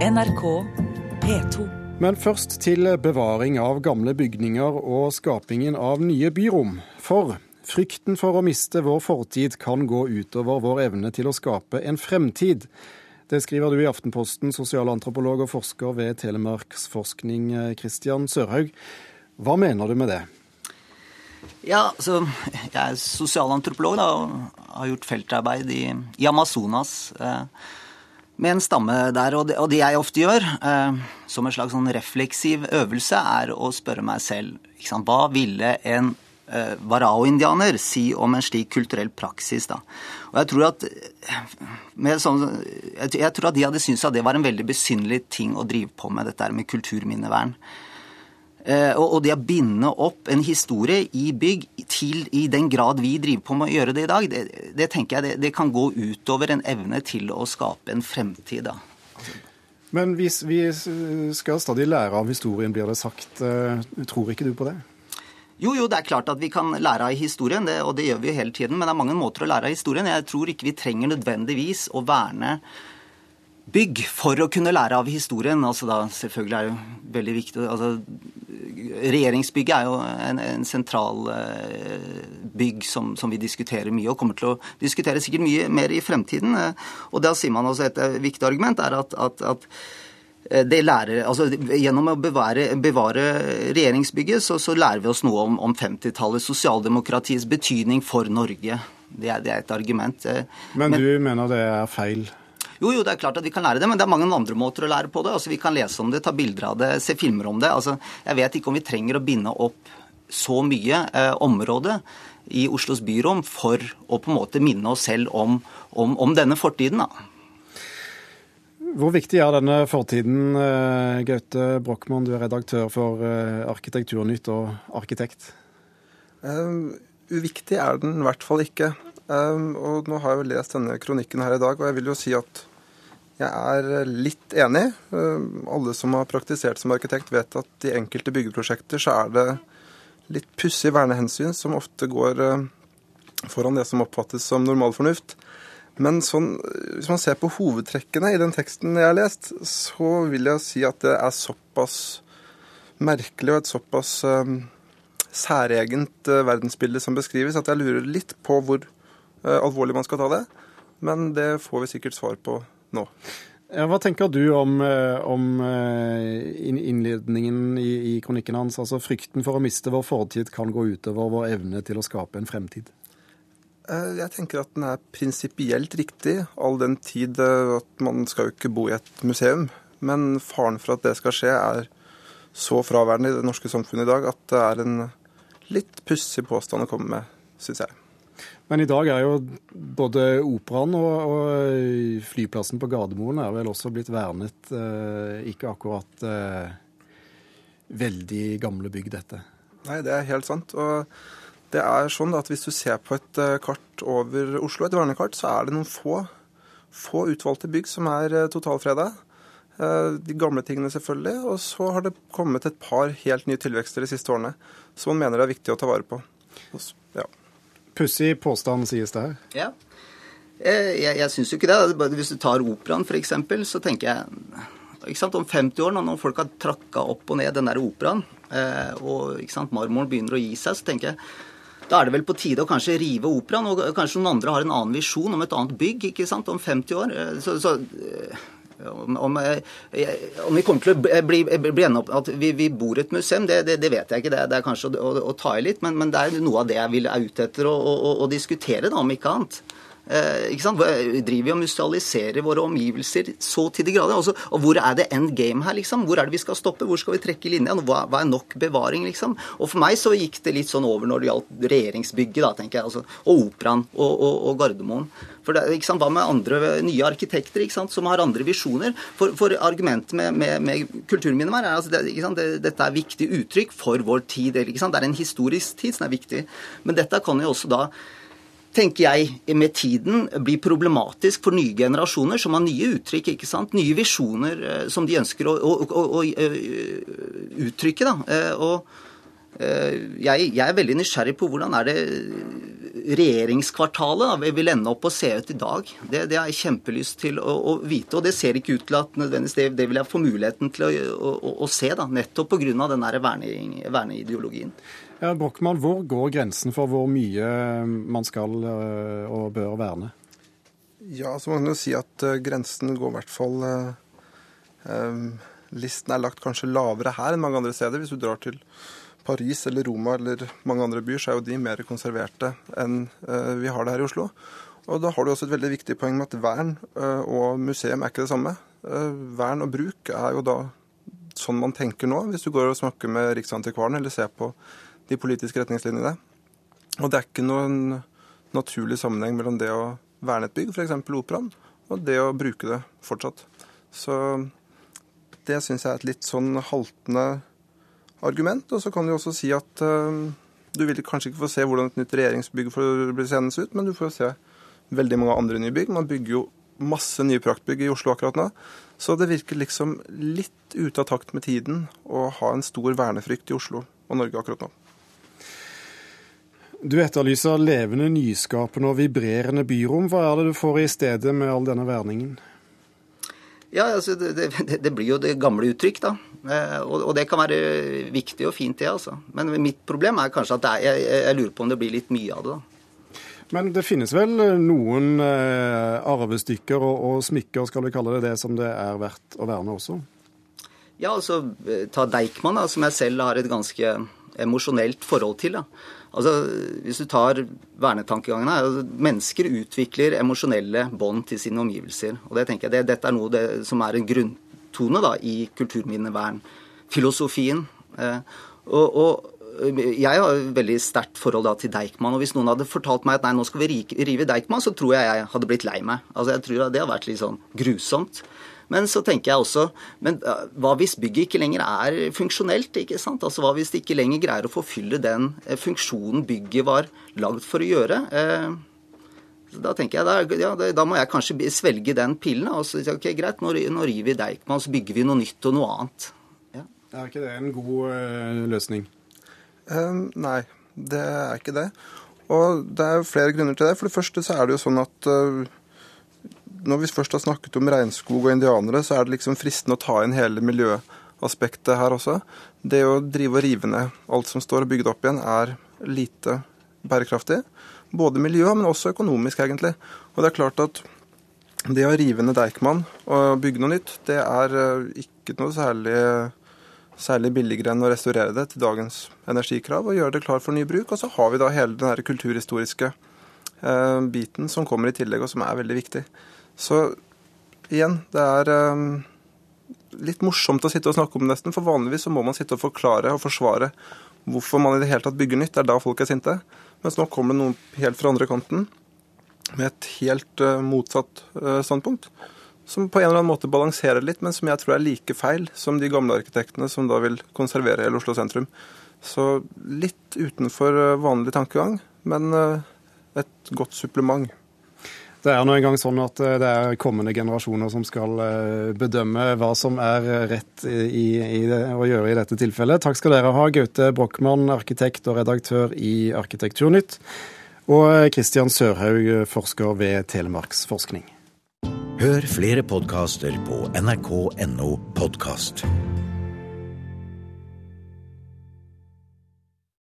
NRK P2. Men først til bevaring av gamle bygninger og skapingen av nye byrom. For frykten for å miste vår fortid kan gå utover vår evne til å skape en fremtid. Det skriver du i Aftenposten, sosialantropolog og forsker ved Telemarksforskning, Christian Sørhaug. Hva mener du med det? Ja, så Jeg er sosialantropolog da, og har gjort feltarbeid i, i Amazonas. Eh, med en stamme der. Og det, og det jeg ofte gjør, eh, som en slags sånn refleksiv øvelse, er å spørre meg selv hva ville en eh, varao-indianer si om en slik kulturell praksis. da. Og Jeg tror at, sånn, jeg tror at de hadde syntes at det var en veldig besynderlig ting å drive på med, dette med kulturminnevern. Eh, og det å binde opp en historie i bygg til i den grad vi driver på med å gjøre det i dag, det, det tenker jeg det, det, kan gå utover en evne til å skape en fremtid. da. Men hvis vi skal stadig lære av historien, blir det sagt. Eh, tror ikke du på det? Jo, jo, det er klart at vi kan lære av historien, det, og det gjør vi jo hele tiden. Men det er mange måter å lære av historien. Jeg tror ikke vi trenger nødvendigvis å verne bygg for å kunne lære av historien. Altså da selvfølgelig er det jo veldig viktig altså, Regjeringsbygget er jo en, en sentral eh, bygg som, som, vi diskuterer mye, og kommer til å diskutere sikkert mye mer i fremtiden. Uh, og da sier man også et uh, viktig argument er at, at, at det lærer, altså Gjennom å bevare, bevare regjeringsbygget så, så, lærer vi oss noe om, om 50-tallet, sosialdemokratiets betydning for Norge. Det er, det er et argument. Men, Men du mener det er feil? Jo, jo, det er klart at vi kan lære det, men det er mange andre måter å lære på det. Altså, Vi kan lese om det, ta bilder av det, se filmer om det. Altså, Jeg vet ikke om vi trenger å binde opp så mye eh, område i Oslos byrom for å på en måte minne oss selv om, om, om denne fortiden. da. Hvor viktig er denne fortiden, eh, Gaute Brochmann, du er redaktør for eh, Arkitekturnytt og arkitekt? Um, uviktig er den i hvert fall ikke. Um, og nå har jeg jo lest denne kronikken her i dag, og jeg vil jo si at jeg er litt enig. Alle som har praktisert som arkitekt, vet at i enkelte byggeprosjekter så er det litt pussige vernehensyn som ofte går eh, foran det som oppfattes som normalfornuft. Men sånn, hvis man ser på hovedtrekkene i den teksten jeg har lest, så vil jeg si at det er såpass merkelig og et såpass um, særegent uh, verdensbilde som beskrives, at jeg lurer litt på hvor uh, alvorlig man skal ta det. Men det får vi sikkert svar på nå. Hva tenker du om, eh, om eh, innledningen i, i, kronikken hans? Altså frykten for å miste vår fortid kan gå utover vår evne til å skape en fremtid? Eh, jeg tenker at den er prinsipielt riktig, all den tid at man skal jo ikke bo i et museum. Men faren for at det skal skje, er så fraværende i det norske samfunnet i dag at det er en litt pussig påstand å komme med, syns jeg. Men i dag er jo både operaen og, og flyplassen på Gardermoen er vel også blitt vernet. Eh, ikke akkurat eh, veldig gamle bygg, dette. Nei, det er helt sant. Og det er sånn at hvis du ser på et eh, kart over Oslo, et vernekart, så er det noen få, få utvalgte bygg som er eh, totalfreda. Eh, de gamle tingene, selvfølgelig. Og så har det kommet et par helt nye tilvekster de siste årene som man mener det er viktig å ta vare på. Ja. Pussig påstand, sies det her. Ja. Eh, jeg, jeg syns jo ikke det. Hvis du tar operaen f.eks., så tenker jeg ikke sant, Om 50 år, når folk har trakka opp og ned den der operaen, eh, og marmoren begynner å gi seg, så tenker jeg da er det vel på tide å kanskje rive operaen, og kanskje noen andre har en annen visjon om et annet bygg ikke sant, om 50 år. Eh, så, så om, om, om, vi kommer til å bli, bli ende opp at vi, vi bor et museum, det, det, det, vet jeg ikke. Det, det er kanskje å, å, å, ta i litt, men, men, det er noe av det jeg vil, er ute etter å, å, å diskutere, da, om ikke annet. Eh, sant? Driver vi og musealiserer våre omgivelser så til de grader? Altså, og hvor er det end game her, liksom? Hvor er det vi skal stoppe? Hvor skal vi trekke linja? Hva, hva, er nok bevaring, liksom? Og for meg så gikk det litt sånn over når det gjaldt regjeringsbygget, da, tenker jeg. Altså, og Operaen og, og, og, Gardermoen. For det, ikke sant? Hva med andre nye arkitekter ikke sant? som har andre visjoner? For, for argumentet med, med, med kulturminnevern er altså det. Det, dette er viktig uttrykk for vår tid. Ikke sant? Det er en historisk tid som er viktig. Men dette kan jo også da tenker jeg, med tiden blir problematisk for nye generasjoner som har nye uttrykk, ikke sant? nye visjoner eh, som de ønsker å, å, å, å eh, uttrykke. Da. Eh, og jeg, jeg, er veldig nysgjerrig på hvordan er det regjeringskvartalet da, vil ende opp å se ut i dag, det, det har jeg kjempelyst til å, å, vite. Og det ser ikke ut til at nødvendigvis det, det vil jeg få muligheten til å, å, å se, da, nettopp pga. den verne, verneideologien. Ja, Brochmann, hvor går grensen for hvor mye man skal øh, og bør verne? Ja, så man kan jo si at uh, grensen går i hvert fall um, Listen er lagt kanskje lavere her enn mange andre steder. Hvis du drar til Paris eller Roma eller mange andre byer, så er jo de mer konserverte enn vi har det her i Oslo. Og da har du også et veldig viktig poeng med at vern og museum er ikke det samme. Vern og bruk er jo da sånn man tenker nå, hvis du går og snakker med Riksantikvaren eller ser på de politiske retningslinjene. Og det er ikke noen naturlig sammenheng mellom det å verne et bygg, f.eks. Operaen, og det å bruke det fortsatt. Så det syns jeg er et litt sånn haltende argument. Og så kan du også si at uh, du vil kanskje ikke få se hvordan et nytt regjeringsbygg får bli seende ut, men du får se veldig mange andre nye bygg. Man bygger jo masse nye praktbygg i Oslo akkurat nå. Så det virker liksom litt ute av takt med tiden å ha en stor vernefrykt i Oslo og Norge akkurat nå. Du etterlyser levende, nyskapende og vibrerende byrom. Hva er det du får i stedet med all denne verningen? Ja, altså, det, det, det, blir jo det gamle uttrykk, da. Eh, og, og, det kan være viktig og fint, det, altså. Men mitt problem er kanskje at er, jeg, jeg, lurer på om det blir litt mye av det, da. Men det finnes vel noen eh, arvestykker og, og, smykker, skal vi kalle det det, som det er verdt å verne også? Ja, altså eh, ta Deichman, da, som jeg selv har et ganske emosjonelt forhold til. da. Altså, Hvis du tar vernetankegangen her, altså, Mennesker utvikler emosjonelle bånd til sine omgivelser. og det tenker jeg, det, Dette er noe det, som er en grunntone da, i kulturminnevernfilosofien. Eh, og, og, jeg har veldig sterkt forhold da, til Deichman. og Hvis noen hadde fortalt meg at nei, nå skal vi rive Deichman, så tror jeg jeg hadde blitt lei meg. Altså, jeg tror Det hadde vært litt sånn grusomt. Men så tenker jeg også Men hva hvis bygget ikke lenger er funksjonelt? ikke sant? Altså Hva hvis det ikke lenger greier å forfylle den eh, funksjonen bygget var lagd for å gjøre? Eh, da tenker jeg, da, ja, da, må jeg kanskje svelge den pillen. og så ok, Greit, nå, nå river vi Deichman, så bygger vi noe nytt og noe annet. Ja. Er ikke det en god løsning? Um, nei, det er ikke det. Og det er flere grunner til det. For det første så er det jo sånn at uh, når vi først har snakket om regnskog og indianere, så er det liksom fristende å ta inn hele miljøaspektet her også. Det å drive og rive ned alt som står og bygge det opp igjen, er lite bærekraftig. Både miljø, men også økonomisk, egentlig. Og det er klart at det å rive ned Deichman og bygge noe nytt, det er eh, ikke noe særlig, særlig billigere enn å restaurere det til dagens energikrav og gjøre det klar for ny bruk. Og så har vi da hele den her kulturhistoriske eh, biten som kommer i tillegg, og som er veldig viktig. Så igjen, det er um, litt morsomt å sitte og snakke om det nesten, for vanligvis så må man sitte og forklare og forsvare hvorfor man i det hele tatt bygger nytt. Det er da folk er sinte. Mens nå kommer det noen helt fra andre kanten med et helt uh, motsatt uh, standpunkt. Som på en eller annen måte balanserer litt, men som jeg tror er like feil som de gamle arkitektene som da vil konservere hele Oslo sentrum. Så litt utenfor vanlig tankegang, men et godt supplement. Det er nå engang sånn at eh, det er kommende generasjoner som skal eh, bedømme hva som er rett i, i det, å gjøre i dette tilfellet. Takk skal dere ha, Gaute Brochmann, arkitekt og redaktør i Arkitekturnytt, og Kristian Sørhaug, forsker ved Telemarksforskning. Hør flere podkaster på nrk.no podkast.